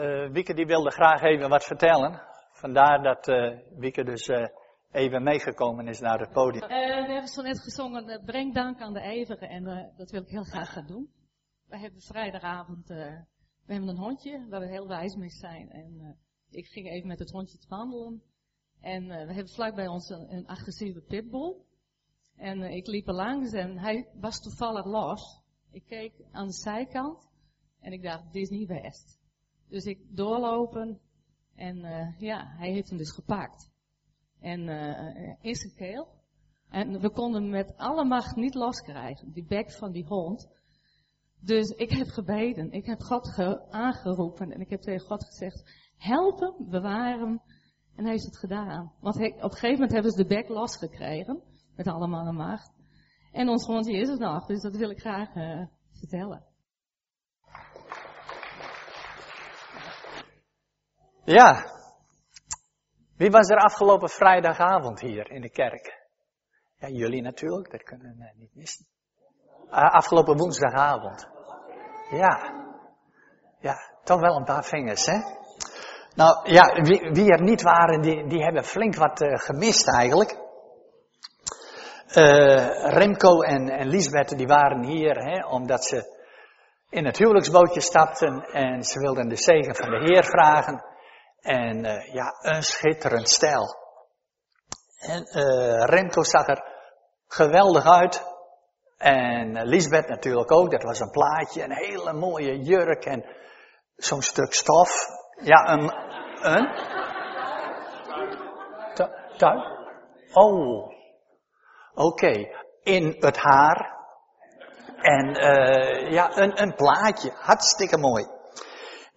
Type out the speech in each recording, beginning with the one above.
uh, Wieke die wilde graag even wat vertellen. Vandaar dat uh, Wieke dus uh, even meegekomen is naar het podium. we hebben zo net gezongen, breng dank aan de ijveren en dat wil ik heel graag gaan doen. We hebben vrijdagavond, we hebben een hondje waar we heel wijs mee zijn. En ik ging even met het hondje te wandelen. En we hebben vlakbij ons een, een agressieve pitbull. En ik liep er langs en hij was toevallig los. Ik keek aan de zijkant en ik dacht, dit is niet best. Dus ik doorlopen en uh, ja, hij heeft hem dus gepakt. En uh, in zijn keel. En we konden hem met alle macht niet loskrijgen, die bek van die hond. Dus ik heb gebeden, ik heb God ge aangeroepen en ik heb tegen God gezegd, help hem, bewaar. En hij heeft het gedaan. Want op een gegeven moment hebben ze de bek losgekregen, met de macht. En ons hondje is er nog, dus dat wil ik graag vertellen. Ja. Wie was er afgelopen vrijdagavond hier in de kerk? Ja, jullie natuurlijk, dat kunnen we niet missen. Uh, afgelopen woensdagavond. Ja. Ja, toch wel een paar vingers, hè? Nou ja, wie, wie er niet waren, die, die hebben flink wat uh, gemist eigenlijk. Uh, Remco en, en Lisbeth die waren hier, hè, omdat ze in het huwelijksbootje stapten en ze wilden de zegen van de Heer vragen. En uh, ja, een schitterend stijl. En uh, Remco zag er geweldig uit. En Lisbeth natuurlijk ook, dat was een plaatje, een hele mooie jurk en zo'n stuk stof. Ja, een, een? Tuin? Oh, oké. In het haar. En uh, ja, een, een plaatje, hartstikke mooi.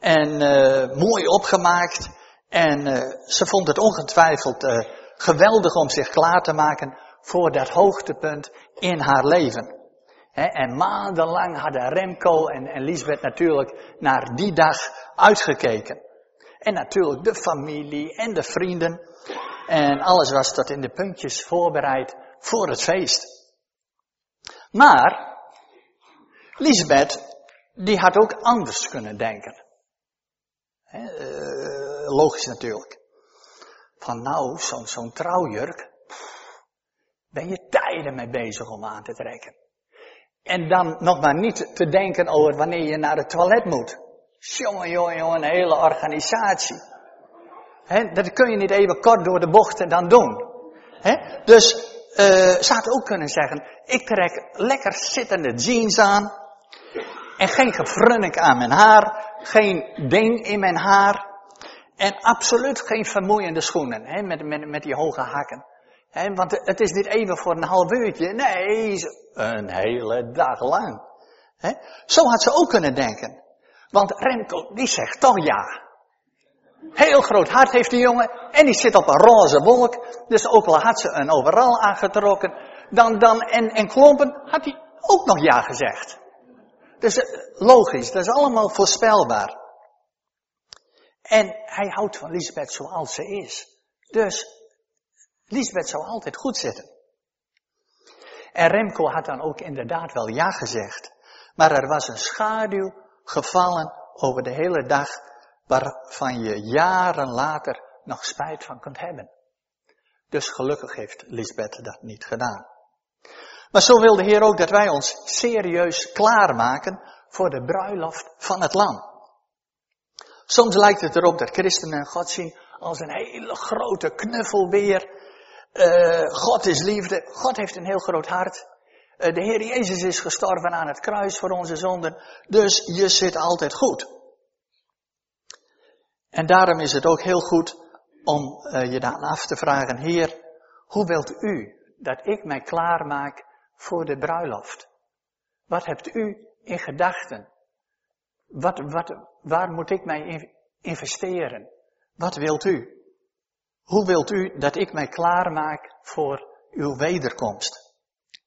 En uh, mooi opgemaakt. En uh, ze vond het ongetwijfeld uh, geweldig om zich klaar te maken voor dat hoogtepunt in haar leven. En maandenlang hadden Remco en, en Lisbeth natuurlijk naar die dag uitgekeken. En natuurlijk de familie en de vrienden. En alles was tot in de puntjes voorbereid voor het feest. Maar, Lisbeth, die had ook anders kunnen denken. Uh, logisch natuurlijk. Van nou, zo'n trouwjurk, ben je tijden mee bezig om aan te trekken. En dan nog maar niet te denken over wanneer je naar het toilet moet. Jongen, jongen, jongen, een hele organisatie. He, dat kun je niet even kort door de bochten dan doen. He? Dus uh, ze had ook kunnen zeggen, ik trek lekker zittende jeans aan. En geen gefrunnik aan mijn haar geen ding in mijn haar. En absoluut geen vermoeiende schoenen, hè, met, met, met die hoge hakken. Hè, want het is niet even voor een half uurtje, nee, een hele dag lang. Hè. Zo had ze ook kunnen denken. Want Remco, die zegt toch ja. Heel groot hart heeft die jongen en die zit op een roze wolk. Dus ook al had ze een overal aangetrokken, dan, dan en, en klompen, had hij ook nog ja gezegd. Dus logisch, dat is allemaal voorspelbaar. En hij houdt van Lisbeth zoals ze is. Dus Lisbeth zou altijd goed zitten. En Remco had dan ook inderdaad wel ja gezegd. Maar er was een schaduw gevallen over de hele dag waarvan je jaren later nog spijt van kunt hebben. Dus gelukkig heeft Lisbeth dat niet gedaan. Maar zo wil de Heer ook dat wij ons serieus klaarmaken voor de bruiloft van het lam. Soms lijkt het erop dat christenen God zien als een hele grote knuffelbeer. Uh, God is liefde. God heeft een heel groot hart. Uh, de Heer Jezus is gestorven aan het kruis voor onze zonden. Dus je zit altijd goed. En daarom is het ook heel goed om uh, je dan af te vragen, Heer, hoe wilt u dat ik mij klaarmaak voor de bruiloft? Wat hebt u in gedachten? Wat, wat, waar moet ik mij investeren? Wat wilt u? Hoe wilt u dat ik mij klaarmaak voor uw wederkomst?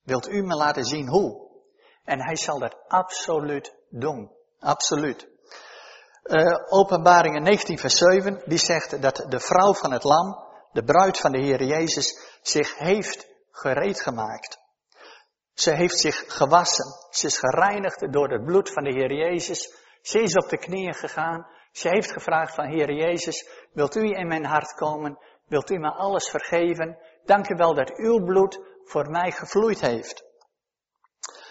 Wilt u me laten zien hoe? En hij zal dat absoluut doen. Absoluut. Uh, openbaringen 19 vers 7, die zegt dat de vrouw van het lam, de bruid van de Heer Jezus, zich heeft gereed gemaakt ze heeft zich gewassen. Ze is gereinigd door het bloed van de Heer Jezus. Ze is op de knieën gegaan. Ze heeft gevraagd van Heer Jezus, wilt u in mijn hart komen? Wilt u me alles vergeven? Dank u wel dat uw bloed voor mij gevloeid heeft.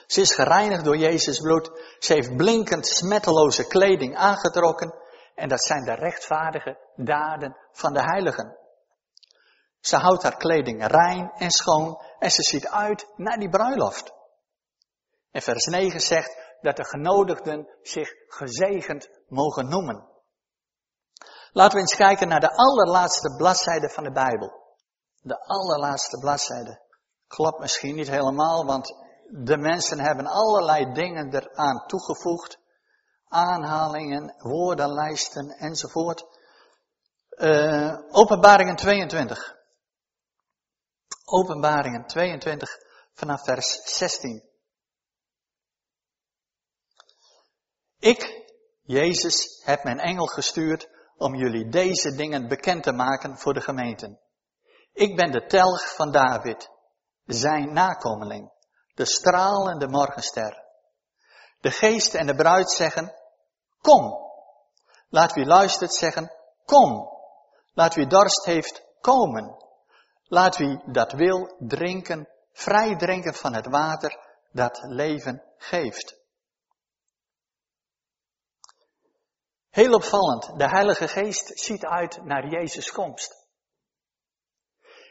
Ze is gereinigd door Jezus bloed. Ze heeft blinkend smetteloze kleding aangetrokken. En dat zijn de rechtvaardige daden van de heiligen. Ze houdt haar kleding rein en schoon en ze ziet uit naar die bruiloft. En vers 9 zegt dat de genodigden zich gezegend mogen noemen. Laten we eens kijken naar de allerlaatste bladzijde van de Bijbel. De allerlaatste bladzijde. Klopt misschien niet helemaal, want de mensen hebben allerlei dingen eraan toegevoegd. Aanhalingen, woordenlijsten enzovoort. Uh, openbaringen 22. Openbaringen 22 vanaf vers 16. Ik, Jezus, heb mijn engel gestuurd om jullie deze dingen bekend te maken voor de gemeenten. Ik ben de telg van David, zijn nakomeling, de stralende morgenster. De geest en de bruid zeggen, kom. Laat wie luistert zeggen, kom. Laat wie dorst heeft, komen. Laat wie dat wil drinken, vrij drinken van het water dat leven geeft. Heel opvallend, de Heilige Geest ziet uit naar Jezus' komst.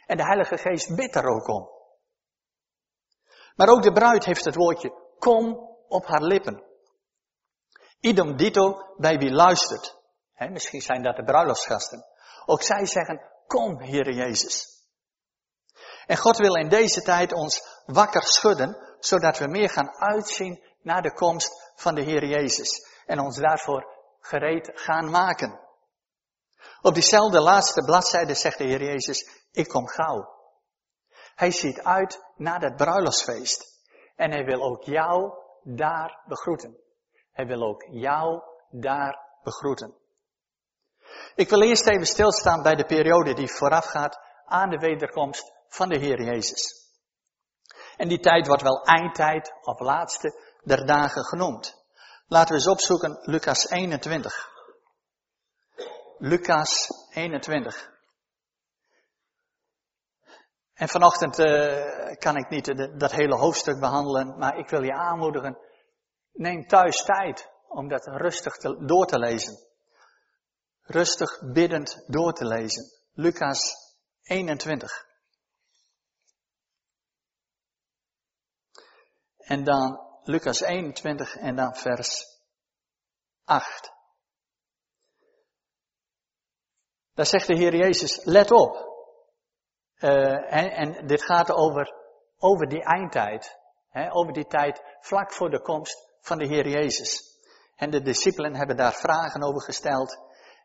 En de Heilige Geest bidt er ook om. Maar ook de bruid heeft het woordje kom op haar lippen. Idem dito bij wie luistert. misschien zijn dat de bruiloftsgasten. Ook zij zeggen, kom Heere Jezus. En God wil in deze tijd ons wakker schudden, zodat we meer gaan uitzien naar de komst van de Heer Jezus. En ons daarvoor gereed gaan maken. Op diezelfde laatste bladzijde zegt de Heer Jezus, ik kom gauw. Hij ziet uit naar dat bruiloftsfeest. En hij wil ook jou daar begroeten. Hij wil ook jou daar begroeten. Ik wil eerst even stilstaan bij de periode die voorafgaat aan de wederkomst van de Heer Jezus. En die tijd wordt wel eindtijd of laatste der dagen genoemd. Laten we eens opzoeken Lucas 21. Lucas 21. En vanochtend uh, kan ik niet dat hele hoofdstuk behandelen, maar ik wil je aanmoedigen. Neem thuis tijd om dat rustig door te lezen. Rustig biddend door te lezen. Lucas 21. En dan Lucas 21 en dan vers 8. Daar zegt de Heer Jezus, let op. En, en, dit gaat over, over die eindtijd. Hè, over die tijd vlak voor de komst van de Heer Jezus. En de discipelen hebben daar vragen over gesteld.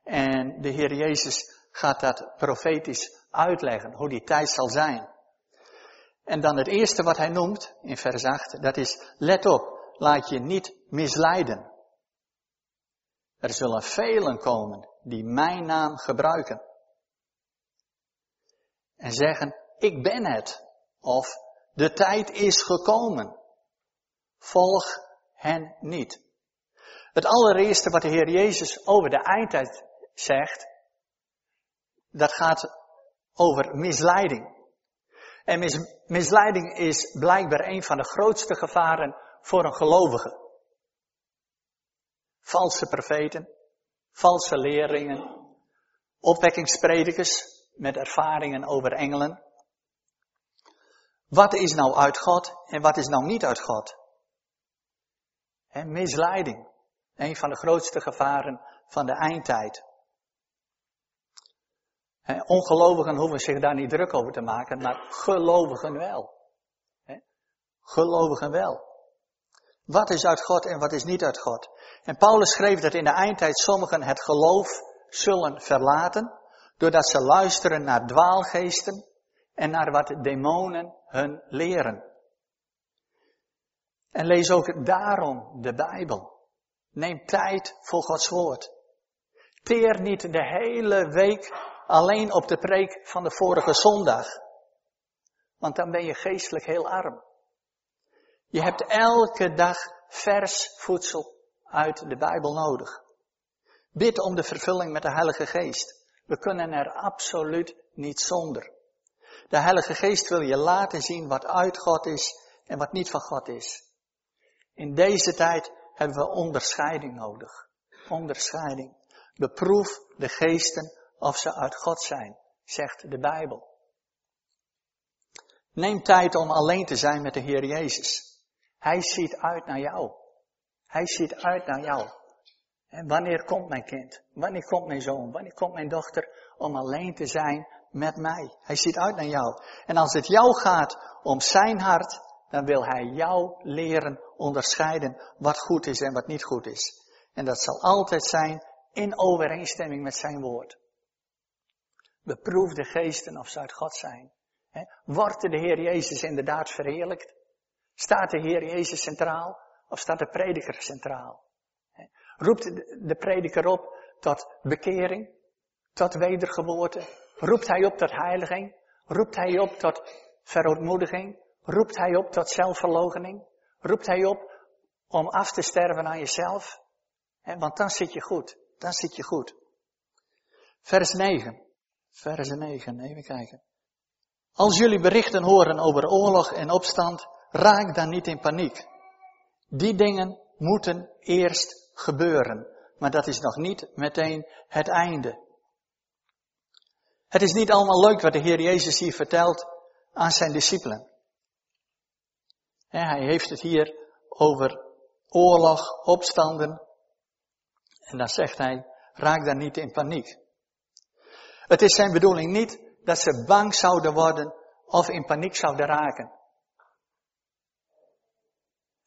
En de Heer Jezus gaat dat profetisch uitleggen, hoe die tijd zal zijn. En dan het eerste wat hij noemt in vers 8, dat is, let op, laat je niet misleiden. Er zullen velen komen die mijn naam gebruiken. En zeggen, ik ben het. Of, de tijd is gekomen. Volg hen niet. Het allereerste wat de Heer Jezus over de eindtijd zegt, dat gaat over misleiding. En misleiding is blijkbaar een van de grootste gevaren voor een gelovige. Valse profeten, valse leerlingen, opwekkingspredikers met ervaringen over engelen. Wat is nou uit God en wat is nou niet uit God? misleiding, een van de grootste gevaren van de eindtijd. Ongelovigen hoeven zich daar niet druk over te maken, maar gelovigen wel. Gelovigen wel. Wat is uit God en wat is niet uit God? En Paulus schreef dat in de eindtijd sommigen het geloof zullen verlaten, doordat ze luisteren naar dwaalgeesten en naar wat demonen hun leren. En lees ook daarom de Bijbel. Neem tijd voor Gods woord. Teer niet de hele week alleen op de preek van de vorige zondag. Want dan ben je geestelijk heel arm. Je hebt elke dag vers voedsel uit de Bijbel nodig. Bid om de vervulling met de Heilige Geest. We kunnen er absoluut niet zonder. De Heilige Geest wil je laten zien wat uit God is en wat niet van God is. In deze tijd hebben we onderscheiding nodig. Onderscheiding. Beproef de geesten of ze uit God zijn, zegt de Bijbel. Neem tijd om alleen te zijn met de Heer Jezus. Hij ziet uit naar jou. Hij ziet uit naar jou. En wanneer komt mijn kind? Wanneer komt mijn zoon? Wanneer komt mijn dochter om alleen te zijn met mij? Hij ziet uit naar jou. En als het jou gaat om zijn hart, dan wil hij jou leren onderscheiden wat goed is en wat niet goed is. En dat zal altijd zijn in overeenstemming met zijn woord. Beproef de geesten of ze uit God zijn. Wordt de Heer Jezus inderdaad verheerlijkt? Staat de Heer Jezus centraal of staat de prediker centraal? Roept de prediker op tot bekering, tot wedergeboorte? Roept hij op tot heiliging? Roept hij op tot verootmoediging? Roept hij op tot zelfverloochening? Roept hij op om af te sterven aan jezelf? want dan zit je goed. Dan zit je goed. Vers 9. Vers 9, even kijken. Als jullie berichten horen over oorlog en opstand, raak dan niet in paniek. Die dingen moeten eerst gebeuren, maar dat is nog niet meteen het einde. Het is niet allemaal leuk wat de Heer Jezus hier vertelt aan zijn discipelen. Hij heeft het hier over oorlog, opstanden. En dan zegt hij, raak dan niet in paniek. Het is zijn bedoeling niet dat ze bang zouden worden of in paniek zouden raken.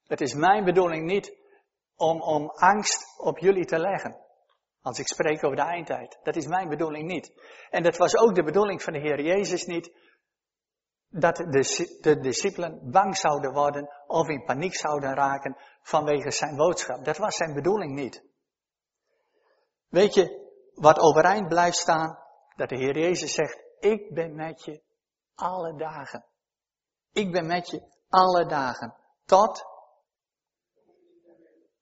Het is mijn bedoeling niet om, om angst op jullie te leggen. Als ik spreek over de eindtijd. Dat is mijn bedoeling niet. En dat was ook de bedoeling van de Heer Jezus niet. Dat de, de discipelen bang zouden worden of in paniek zouden raken vanwege zijn boodschap. Dat was zijn bedoeling niet. Weet je, wat overeind blijft staan, dat de Heer Jezus zegt, ik ben met je alle dagen. Ik ben met je alle dagen. Tot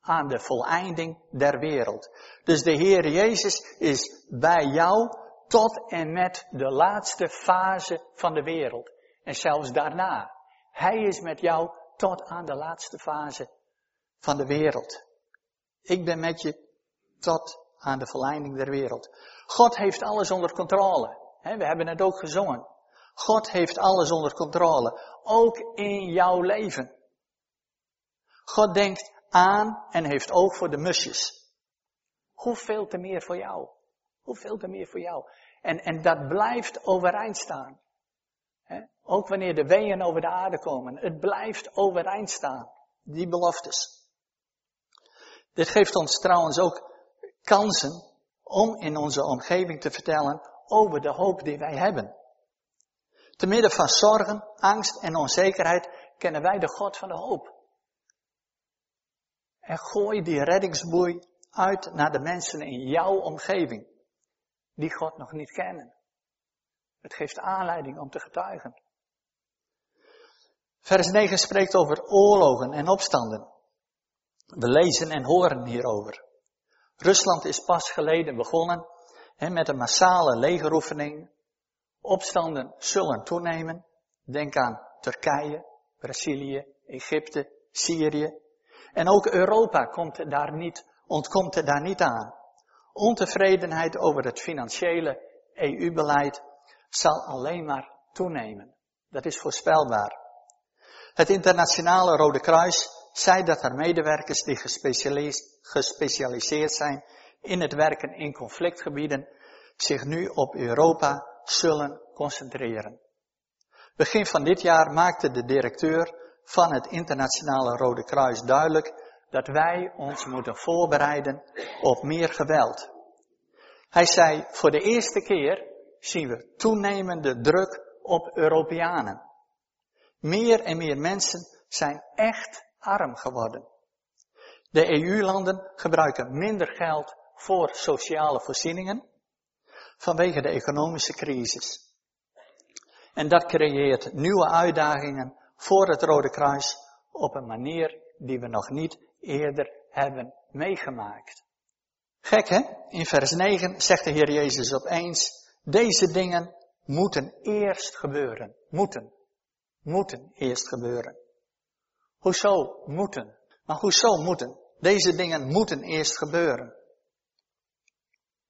aan de voleinding der wereld. Dus de Heer Jezus is bij jou tot en met de laatste fase van de wereld. En zelfs daarna. Hij is met jou tot aan de laatste fase van de wereld. Ik ben met je tot aan de voleinding der wereld. God heeft alles onder controle. We hebben het ook gezongen. God heeft alles onder controle. Ook in jouw leven. God denkt aan en heeft oog voor de musjes. Hoeveel te meer voor jou? Hoeveel te meer voor jou? En, en dat blijft overeind staan. Ook wanneer de weeën over de aarde komen. Het blijft overeind staan. Die beloftes. Dit geeft ons trouwens ook kansen om in onze omgeving te vertellen over de hoop die wij hebben. Te midden van zorgen, angst en onzekerheid kennen wij de God van de hoop. En gooi die reddingsboei uit naar de mensen in jouw omgeving, die God nog niet kennen. Het geeft aanleiding om te getuigen. Vers 9 spreekt over oorlogen en opstanden. We lezen en horen hierover. Rusland is pas geleden begonnen hè, met een massale legeroefening. Opstanden zullen toenemen. Denk aan Turkije, Brazilië, Egypte, Syrië. En ook Europa komt daar niet, ontkomt daar niet aan. Ontevredenheid over het financiële EU-beleid zal alleen maar toenemen. Dat is voorspelbaar. Het internationale Rode Kruis zei dat er medewerkers die gespecialiseerd zijn in het werken in conflictgebieden zich nu op Europa zullen concentreren. Begin van dit jaar maakte de directeur van het Internationale Rode Kruis duidelijk dat wij ons moeten voorbereiden op meer geweld. Hij zei, voor de eerste keer zien we toenemende druk op Europeanen. Meer en meer mensen zijn echt arm geworden. De EU-landen gebruiken minder geld voor sociale voorzieningen vanwege de economische crisis. En dat creëert nieuwe uitdagingen voor het Rode Kruis op een manier die we nog niet eerder hebben meegemaakt. Gek hè? In vers 9 zegt de Heer Jezus opeens, deze dingen moeten eerst gebeuren. Moeten. Moeten eerst gebeuren. Hoezo moeten? Maar hoezo moeten? Deze dingen moeten eerst gebeuren.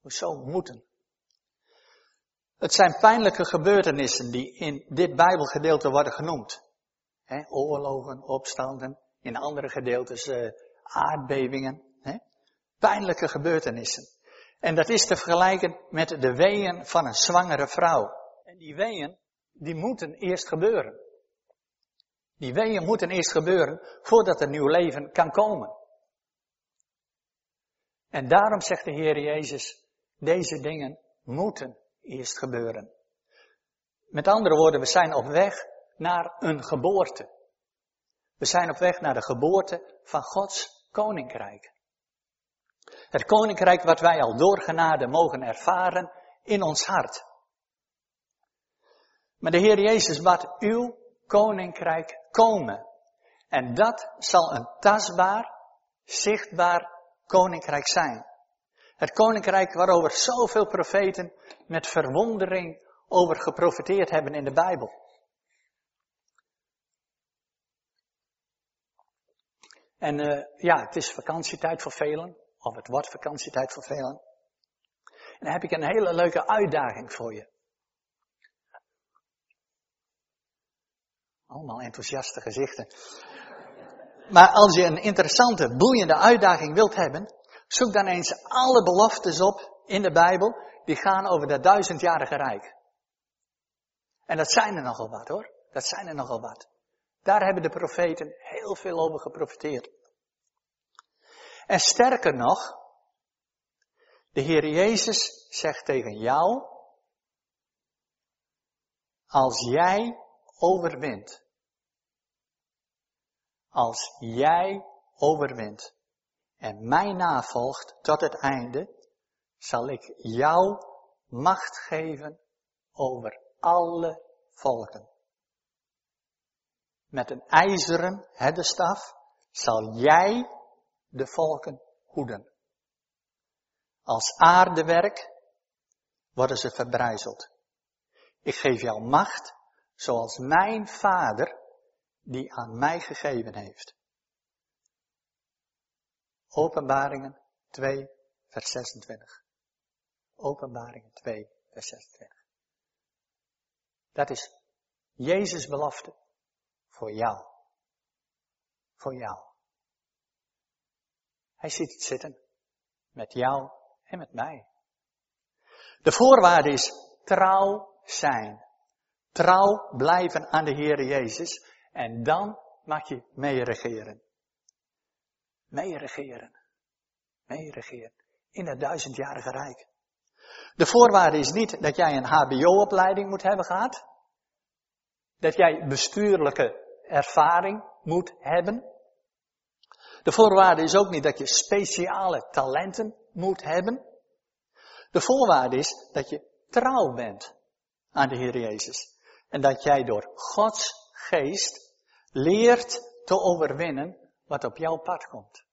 Hoezo moeten? Het zijn pijnlijke gebeurtenissen die in dit Bijbelgedeelte worden genoemd. Oorlogen, opstanden, in andere gedeeltes uh, aardbevingen. Pijnlijke gebeurtenissen. En dat is te vergelijken met de weeën van een zwangere vrouw. En die weeën, die moeten eerst gebeuren. Die weeën moeten eerst gebeuren voordat een nieuw leven kan komen. En daarom zegt de Heer Jezus, deze dingen moeten eerst gebeuren. Met andere woorden, we zijn op weg naar een geboorte. We zijn op weg naar de geboorte van Gods koninkrijk. Het koninkrijk wat wij al door genade mogen ervaren in ons hart. Maar de Heer Jezus bad uw koninkrijk komen. En dat zal een tastbaar, zichtbaar koninkrijk zijn. Het koninkrijk waarover zoveel profeten met verwondering over geprofiteerd hebben in de Bijbel. En uh, ja, het is vakantietijd voor velen, of het wordt vakantietijd voor velen. En dan heb ik een hele leuke uitdaging voor je. Allemaal enthousiaste gezichten. Maar als je een interessante, boeiende uitdaging wilt hebben, zoek dan eens alle beloftes op in de Bijbel die gaan over dat duizendjarige rijk. En dat zijn er nogal wat hoor. Dat zijn er nogal wat. Daar hebben de profeten heel veel over geprofiteerd. En sterker nog, de Heer Jezus zegt tegen jou, als jij overwint, als jij overwint en mij navolgt tot het einde, zal ik jou macht geven over alle volken. Met een ijzeren heddenstaf zal jij de volken hoeden. Als aardewerk worden ze verbrijzeld. Ik geef jou macht zoals mijn vader die aan mij gegeven heeft. Openbaringen 2, vers 26. Openbaringen 2, vers 26. Dat is Jezus belofte voor jou. Voor jou. Hij ziet het zitten. Met jou en met mij. De voorwaarde is trouw zijn. Trouw blijven aan de Heer Jezus. En dan mag je meeregeren. Meeregeren. Meeregeren. In het duizendjarige rijk. De voorwaarde is niet dat jij een HBO-opleiding moet hebben gehad. Dat jij bestuurlijke ervaring moet hebben. De voorwaarde is ook niet dat je speciale talenten moet hebben. De voorwaarde is dat je trouw bent aan de Heer Jezus. En dat jij door Gods geest leert te overwinnen wat op jouw pad komt.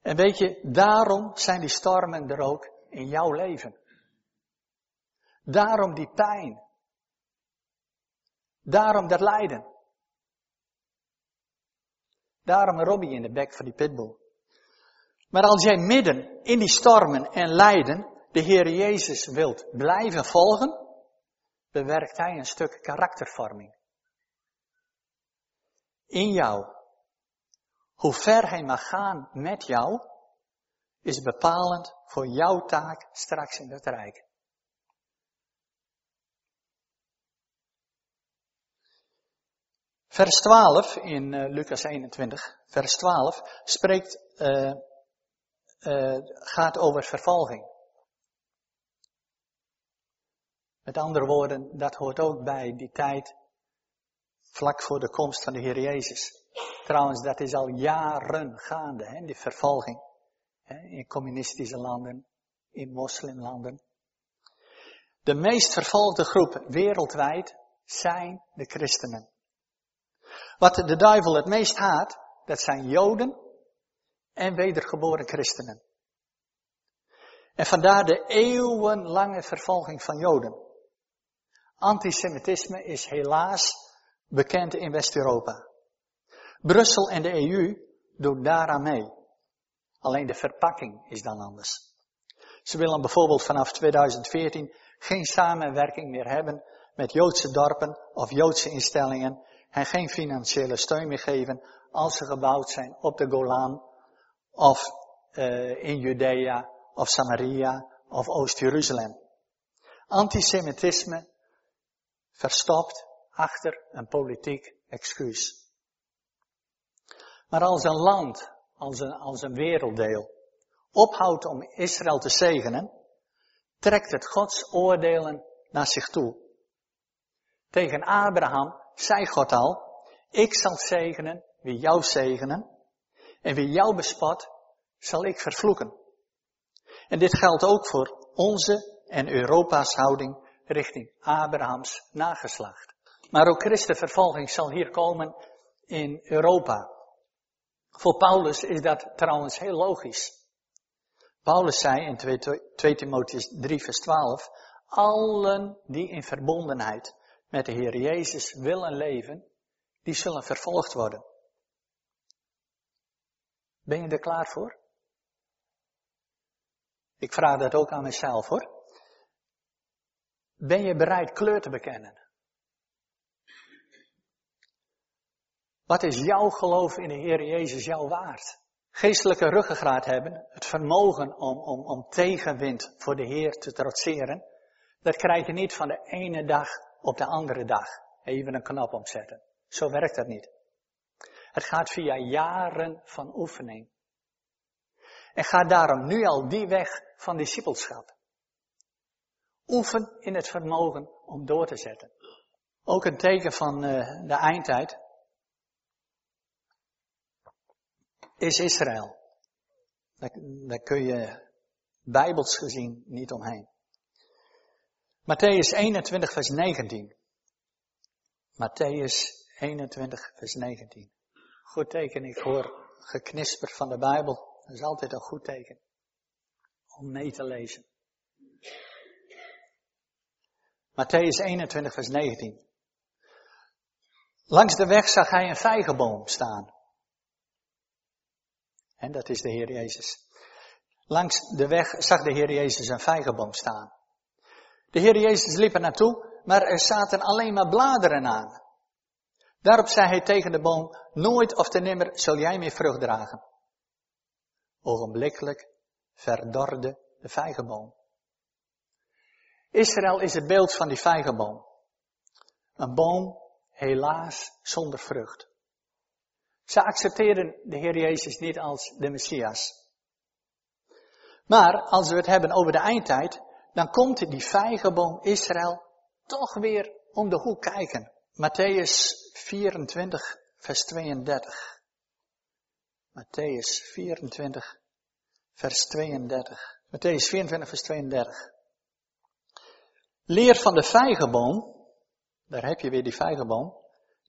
En weet je, daarom zijn die stormen er ook in jouw leven. Daarom die pijn. Daarom dat lijden. Daarom Robbie in de bek van die pitbull. Maar als jij midden in die stormen en lijden de Heer Jezus wilt blijven volgen, bewerkt Hij een stuk karaktervorming. In jou. Hoe ver Hij mag gaan met jou, is bepalend voor jouw taak straks in het Rijk. Vers 12 in uh, Lucas 21, vers 12, spreekt, uh, uh, gaat over vervolging. Met andere woorden, dat hoort ook bij die tijd vlak voor de komst van de Heer Jezus. Trouwens, dat is al jaren gaande, hè, die vervolging. Hè, in communistische landen, in moslimlanden. De meest vervolgde groep wereldwijd zijn de christenen. Wat de duivel het meest haat, dat zijn Joden en wedergeboren christenen. En vandaar de eeuwenlange vervolging van Joden. Antisemitisme is helaas bekend in West-Europa. Brussel en de EU doen daaraan mee. Alleen de verpakking is dan anders. Ze willen bijvoorbeeld vanaf 2014 geen samenwerking meer hebben met Joodse dorpen of Joodse instellingen en geen financiële steun meer geven als ze gebouwd zijn op de Golan of uh, in Judea of Samaria of Oost-Jeruzalem. Antisemitisme verstopt achter een politiek excuus. Maar als een land, als een, als een werelddeel, ophoudt om Israël te zegenen, trekt het Gods oordelen naar zich toe. Tegen Abraham zei God al, ik zal zegenen wie jou zegenen, en wie jou bespot, zal ik vervloeken. En dit geldt ook voor onze en Europa's houding richting Abrahams nageslacht. Maar ook Christenvervolging zal hier komen in Europa. Voor Paulus is dat trouwens heel logisch. Paulus zei in 2, 2 Timotheus 3 vers 12, allen die in verbondenheid met de Heer Jezus willen leven, die zullen vervolgd worden. Ben je er klaar voor? Ik vraag dat ook aan mezelf hoor. Ben je bereid kleur te bekennen? Wat is jouw geloof in de Heer Jezus jouw waard? Geestelijke ruggengraat hebben, het vermogen om, om, om tegenwind voor de Heer te trotseren, dat krijg je niet van de ene dag op de andere dag. Even een knop omzetten. Zo werkt dat niet. Het gaat via jaren van oefening. En ga daarom nu al die weg van discipelschap. Oefen in het vermogen om door te zetten. Ook een teken van uh, de eindtijd is Israël. Daar, daar kun je bijbels gezien niet omheen. Matthäus 21 vers 19. Matthäus 21 vers 19. Goed teken, ik hoor geknisper van de Bijbel. Dat is altijd een goed teken. Om mee te lezen. Matthäus 21 vers 19. Langs de weg zag hij een vijgenboom staan. En dat is de Heer Jezus. Langs de weg zag de Heer Jezus een vijgenboom staan. De Heer Jezus liep er naartoe, maar er zaten alleen maar bladeren aan. Daarop zei hij tegen de boom, nooit of te nimmer zul jij meer vrucht dragen. Ogenblikkelijk verdorde de vijgenboom. Israël is het beeld van die vijgenboom. Een boom, helaas, zonder vrucht. Ze accepteren de Heer Jezus niet als de Messias. Maar als we het hebben over de eindtijd, dan komt die vijgenboom Israël toch weer om de hoek kijken. Matthäus 24, vers 32. Matthäus 24, vers 32. Matthäus 24, vers 32. Leer van de vijgenboom, daar heb je weer die vijgenboom,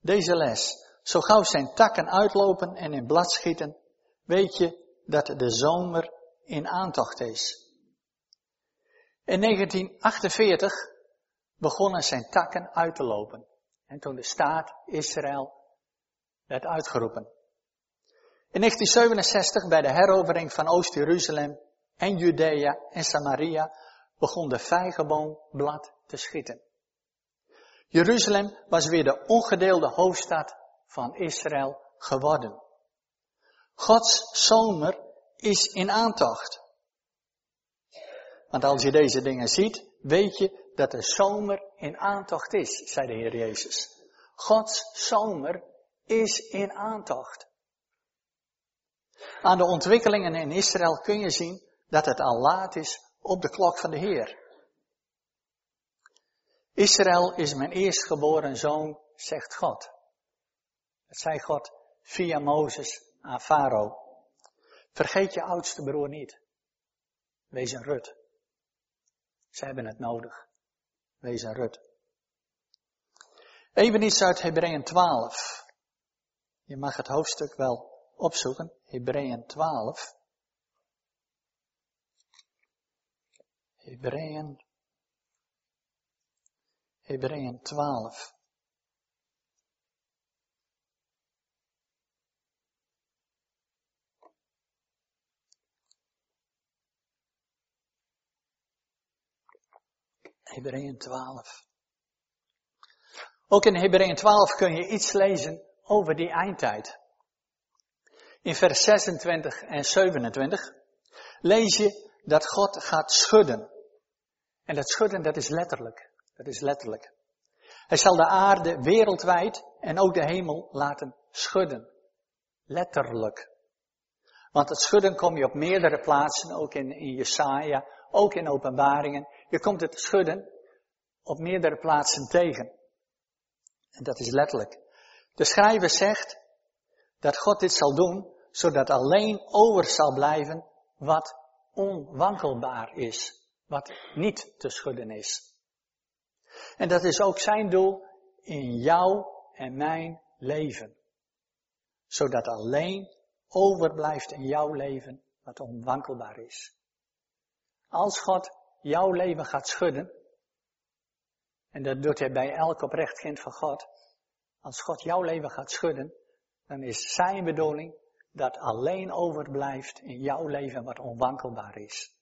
deze les. Zo gauw zijn takken uitlopen en in blad schieten, weet je dat de zomer in aantocht is. In 1948 begonnen zijn takken uit te lopen. En toen de staat Israël werd uitgeroepen. In 1967, bij de herovering van Oost-Jeruzalem en Judea en Samaria, begon de vijgenboomblad te schieten. Jeruzalem was weer de ongedeelde hoofdstad van Israël geworden. Gods zomer is in aantocht. Want als je deze dingen ziet, weet je dat de zomer in aantocht is, zei de Heer Jezus. Gods zomer is in aantocht. Aan de ontwikkelingen in Israël kun je zien dat het al laat is op de klok van de Heer. Israël is mijn eerstgeboren zoon, zegt God. Dat zei God via Mozes aan Farao. Vergeet je oudste broer niet. Wees een Rut. Ze hebben het nodig. Wees een Rut. Even iets uit Hebreeën 12. Je mag het hoofdstuk wel opzoeken. Hebreeën 12. Hebreeën. Hebreeën 12. Hebreeën 12. Ook in Hebreeën 12 kun je iets lezen over die eindtijd. In vers 26 en 27 lees je dat God gaat schudden. En dat schudden, dat is letterlijk. Dat is letterlijk. Hij zal de aarde wereldwijd en ook de hemel laten schudden. Letterlijk. Want het schudden kom je op meerdere plaatsen, ook in, in Jesaja, ook in openbaringen. Je komt het schudden op meerdere plaatsen tegen. En dat is letterlijk. De schrijver zegt dat God dit zal doen, zodat alleen over zal blijven wat onwankelbaar is, wat niet te schudden is. En dat is ook zijn doel in jou en mijn leven. Zodat alleen overblijft in jouw leven wat onwankelbaar is. Als God jouw leven gaat schudden, en dat doet hij bij elk oprecht kind van God, als God jouw leven gaat schudden, dan is zijn bedoeling dat alleen overblijft in jouw leven wat onwankelbaar is.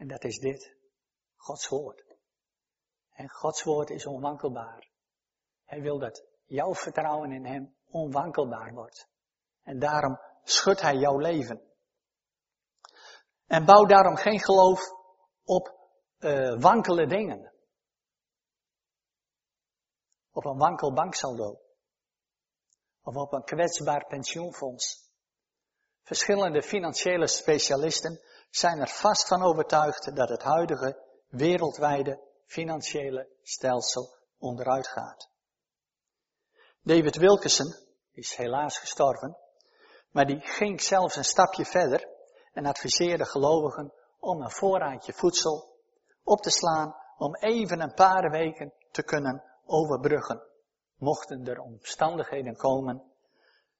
En dat is dit, Gods woord. En Gods woord is onwankelbaar. Hij wil dat jouw vertrouwen in Hem onwankelbaar wordt. En daarom schudt Hij jouw leven. En bouw daarom geen geloof op uh, wankele dingen. Op een wankel banksaldo. Of op een kwetsbaar pensioenfonds. Verschillende financiële specialisten zijn er vast van overtuigd dat het huidige wereldwijde financiële stelsel onderuit gaat. David Wilkerson is helaas gestorven, maar die ging zelfs een stapje verder en adviseerde gelovigen om een voorraadje voedsel op te slaan om even een paar weken te kunnen overbruggen. Mochten er omstandigheden komen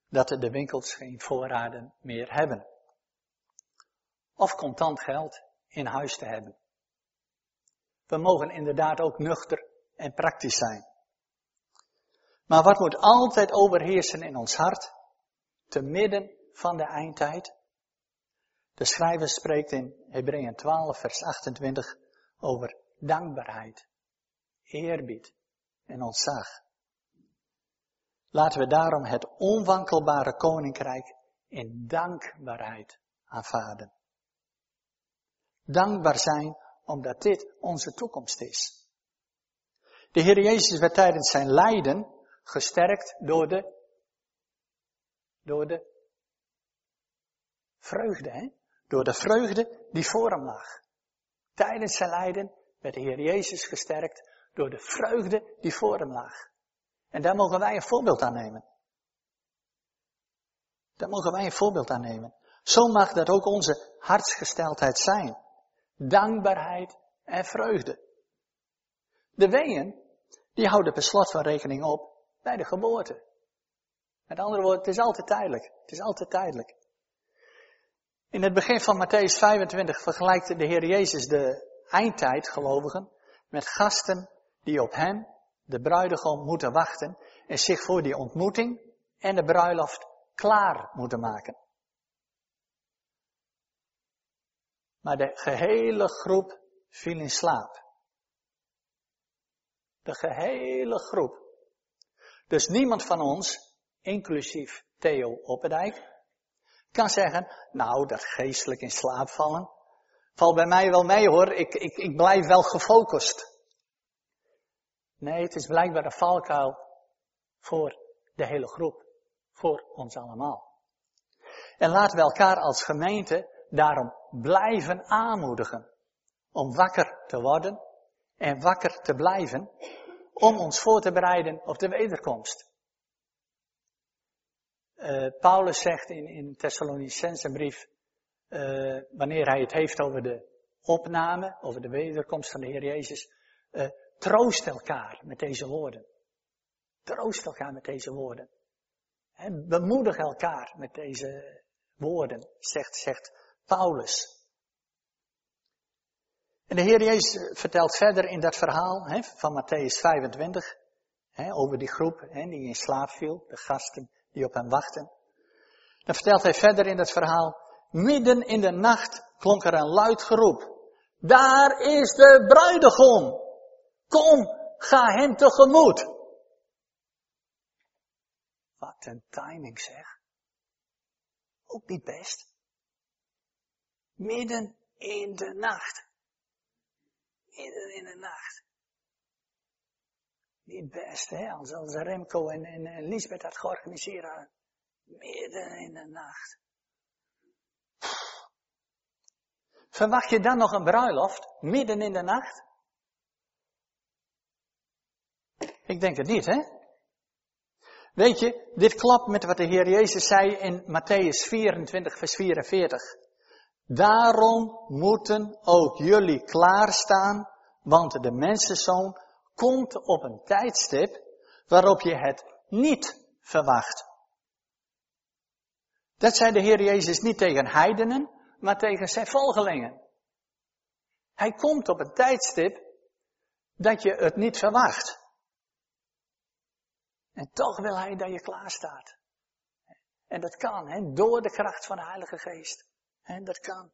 dat de winkels geen voorraden meer hebben. Of contant geld in huis te hebben. We mogen inderdaad ook nuchter en praktisch zijn. Maar wat moet altijd overheersen in ons hart, te midden van de eindtijd? De schrijver spreekt in Hebreeën 12, vers 28 over dankbaarheid, eerbied en ontzag. Laten we daarom het onwankelbare koninkrijk in dankbaarheid aanvaarden. Dankbaar zijn omdat dit onze toekomst is. De Heer Jezus werd tijdens zijn lijden gesterkt door de, door de vreugde, hè? door de vreugde die voor hem lag. Tijdens zijn lijden werd de Heer Jezus gesterkt door de vreugde die voor hem lag. En daar mogen wij een voorbeeld aan nemen. Daar mogen wij een voorbeeld aan nemen. Zo mag dat ook onze hartsgesteldheid zijn. Dankbaarheid en vreugde. De weeën, die houden per slot van rekening op bij de geboorte. Met andere woorden, het is altijd tijdelijk. Het is altijd tijdelijk. In het begin van Matthäus 25 vergelijkt de Heer Jezus de eindtijd, gelovigen, met gasten die op hem, de bruidegom, moeten wachten en zich voor die ontmoeting en de bruiloft klaar moeten maken. Maar de gehele groep viel in slaap. De gehele groep. Dus niemand van ons, inclusief Theo Oppendijk, kan zeggen, nou, dat geestelijk in slaap vallen, valt bij mij wel mee hoor, ik, ik, ik blijf wel gefocust. Nee, het is blijkbaar een valkuil voor de hele groep, voor ons allemaal. En laten we elkaar als gemeente daarom blijven aanmoedigen om wakker te worden en wakker te blijven om ons voor te bereiden op de wederkomst. Uh, Paulus zegt in, in Thessalonicense brief, uh, wanneer hij het heeft over de opname, over de wederkomst van de Heer Jezus, uh, troost elkaar met deze woorden. Troost elkaar met deze woorden. He, bemoedig elkaar met deze woorden, zegt, zegt Paulus. En de Heer Jezus vertelt verder in dat verhaal van Matthäus 25, he, over die groep die in slaap viel, de gasten die op hem wachten. Dan vertelt hij verder in dat verhaal, midden in de nacht klonk er een luid geroep. Daar is de bruidegom. Kom, ga hem tegemoet. Wat een timing zeg. Ook niet best. Midden in de nacht. Midden in de nacht. Niet best, hè? Als, Remco en, en, en dat georganiseerd hadden. Midden in de nacht. Verwacht je dan nog een bruiloft? Midden in de nacht? Ik denk het niet, hè? Weet je, dit klopt met wat de Heer Jezus zei in Matthäus 24, vers 44. Daarom moeten ook jullie klaarstaan, want de mensenzoon komt op een tijdstip waarop je het niet verwacht. Dat zei de Heer Jezus niet tegen heidenen, maar tegen zijn volgelingen. Hij komt op een tijdstip dat je het niet verwacht. En toch wil hij dat je klaar staat. En dat kan, hè, door de kracht van de Heilige Geest. En dat kan.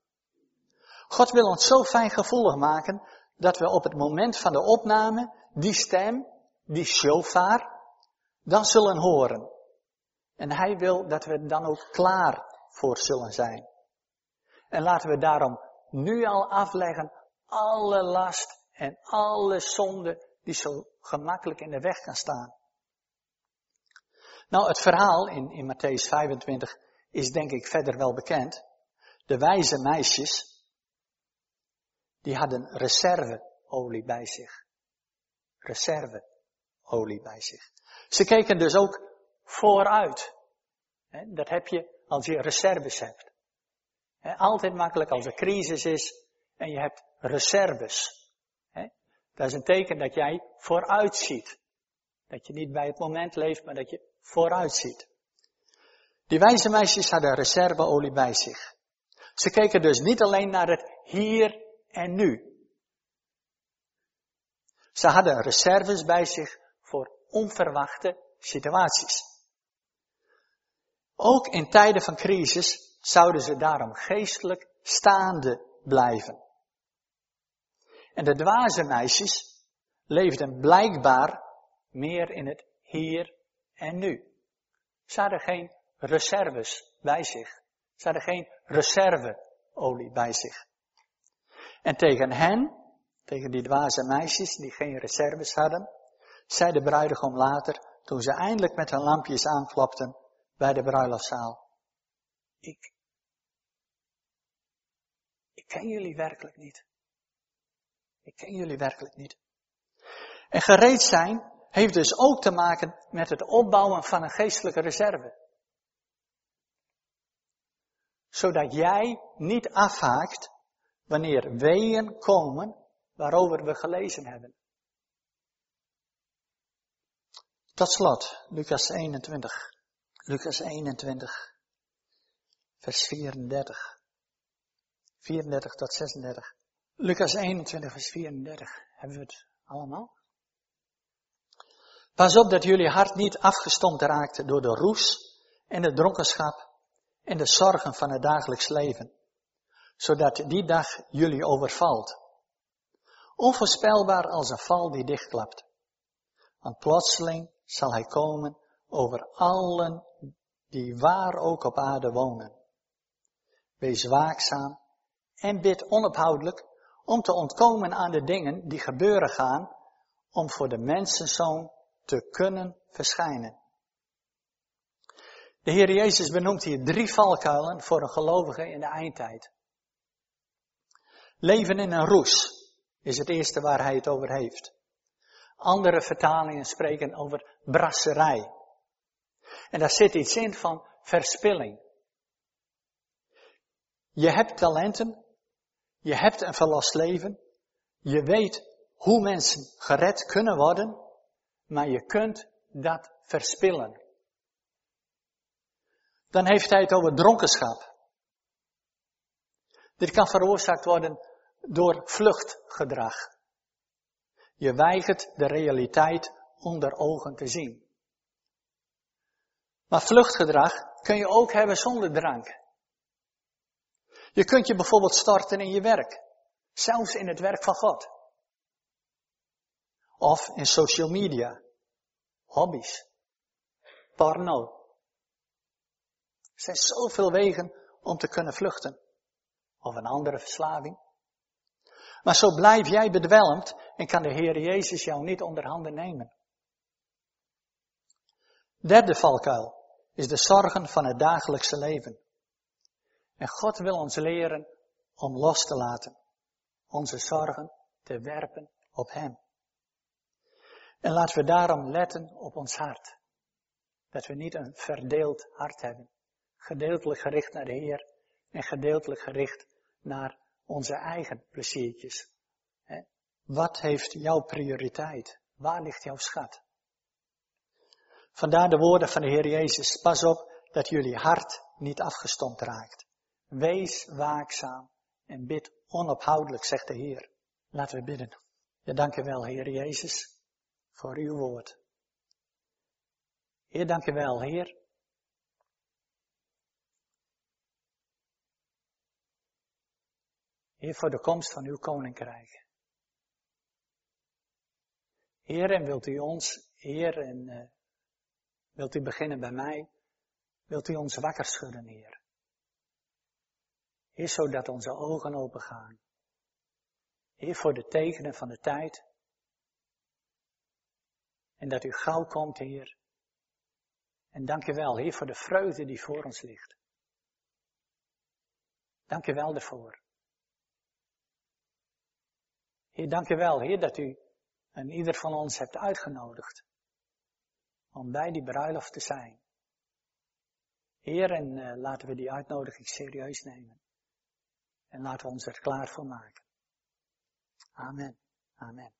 God wil ons zo fijn gevoelig maken dat we op het moment van de opname die stem, die shofar, dan zullen horen. En hij wil dat we dan ook klaar voor zullen zijn. En laten we daarom nu al afleggen alle last en alle zonde die zo gemakkelijk in de weg kan staan. Nou, het verhaal in, in Matthäus 25 is denk ik verder wel bekend. De wijze meisjes, die hadden reserveolie bij zich. Reserveolie bij zich. Ze keken dus ook vooruit. Dat heb je als je reserves hebt. Altijd makkelijk als er crisis is en je hebt reserves. Dat is een teken dat jij vooruit ziet. Dat je niet bij het moment leeft, maar dat je vooruit ziet. Die wijze meisjes hadden reserveolie bij zich. Ze keken dus niet alleen naar het hier en nu. Ze hadden reserves bij zich voor onverwachte situaties. Ook in tijden van crisis zouden ze daarom geestelijk staande blijven. En de dwaze meisjes leefden blijkbaar meer in het hier en nu. Ze hadden geen reserves bij zich. Ze hadden geen reserveolie bij zich. En tegen hen, tegen die dwaze meisjes die geen reserves hadden, zei de bruidegom later, toen ze eindelijk met hun lampjes aanklopten bij de bruiloftzaal. Ik, ik ken jullie werkelijk niet. Ik ken jullie werkelijk niet. En gereed zijn heeft dus ook te maken met het opbouwen van een geestelijke reserve. Zodat jij niet afhaakt wanneer weeën komen waarover we gelezen hebben. Tot slot, Lucas 21. Lucas 21, vers 34. 34 tot 36. Lucas 21, vers 34. Hebben we het allemaal? Pas op dat jullie hart niet afgestompt raakt door de roes en de dronkenschap en de zorgen van het dagelijks leven, zodat die dag jullie overvalt. Onvoorspelbaar als een val die dichtklapt. Want plotseling zal hij komen over allen die waar ook op aarde wonen. Wees waakzaam en bid onophoudelijk om te ontkomen aan de dingen die gebeuren gaan, om voor de mensenzoon te kunnen verschijnen. De Heer Jezus benoemt hier drie valkuilen voor een gelovige in de eindtijd. Leven in een roes is het eerste waar hij het over heeft. Andere vertalingen spreken over brasserij. En daar zit iets in van verspilling. Je hebt talenten, je hebt een verlost leven, je weet hoe mensen gered kunnen worden, maar je kunt dat verspillen. Dan heeft hij het over dronkenschap. Dit kan veroorzaakt worden door vluchtgedrag. Je weigert de realiteit onder ogen te zien. Maar vluchtgedrag kun je ook hebben zonder drank. Je kunt je bijvoorbeeld starten in je werk. Zelfs in het werk van God. Of in social media. Hobby's. Porno. Er zijn zoveel wegen om te kunnen vluchten. Of een andere verslaving. Maar zo blijf jij bedwelmd en kan de Heer Jezus jou niet onder handen nemen. Derde valkuil is de zorgen van het dagelijkse leven. En God wil ons leren om los te laten. Onze zorgen te werpen op Hem. En laten we daarom letten op ons hart. Dat we niet een verdeeld hart hebben. Gedeeltelijk gericht naar de Heer en gedeeltelijk gericht naar onze eigen pleziertjes. Wat heeft jouw prioriteit? Waar ligt jouw schat? Vandaar de woorden van de Heer Jezus. Pas op dat jullie hart niet afgestompt raakt. Wees waakzaam en bid onophoudelijk, zegt de Heer. Laten we bidden. Ja, dank u wel, Heer Jezus, voor uw woord. Heer, dank u wel, Heer. Heer, voor de komst van uw koninkrijk. Heer, en wilt u ons, Heer, en uh, wilt u beginnen bij mij? Wilt u ons wakker schudden, Heer? Heer, zodat onze ogen open gaan. Heer, voor de tekenen van de tijd. En dat u gauw komt, Heer. En dank u wel, Heer, voor de vreugde die voor ons ligt. Dank u wel daarvoor. Heer, dank u wel, Heer, dat u en ieder van ons hebt uitgenodigd om bij die bruiloft te zijn. Heer, en uh, laten we die uitnodiging serieus nemen. En laten we ons er klaar voor maken. Amen. Amen.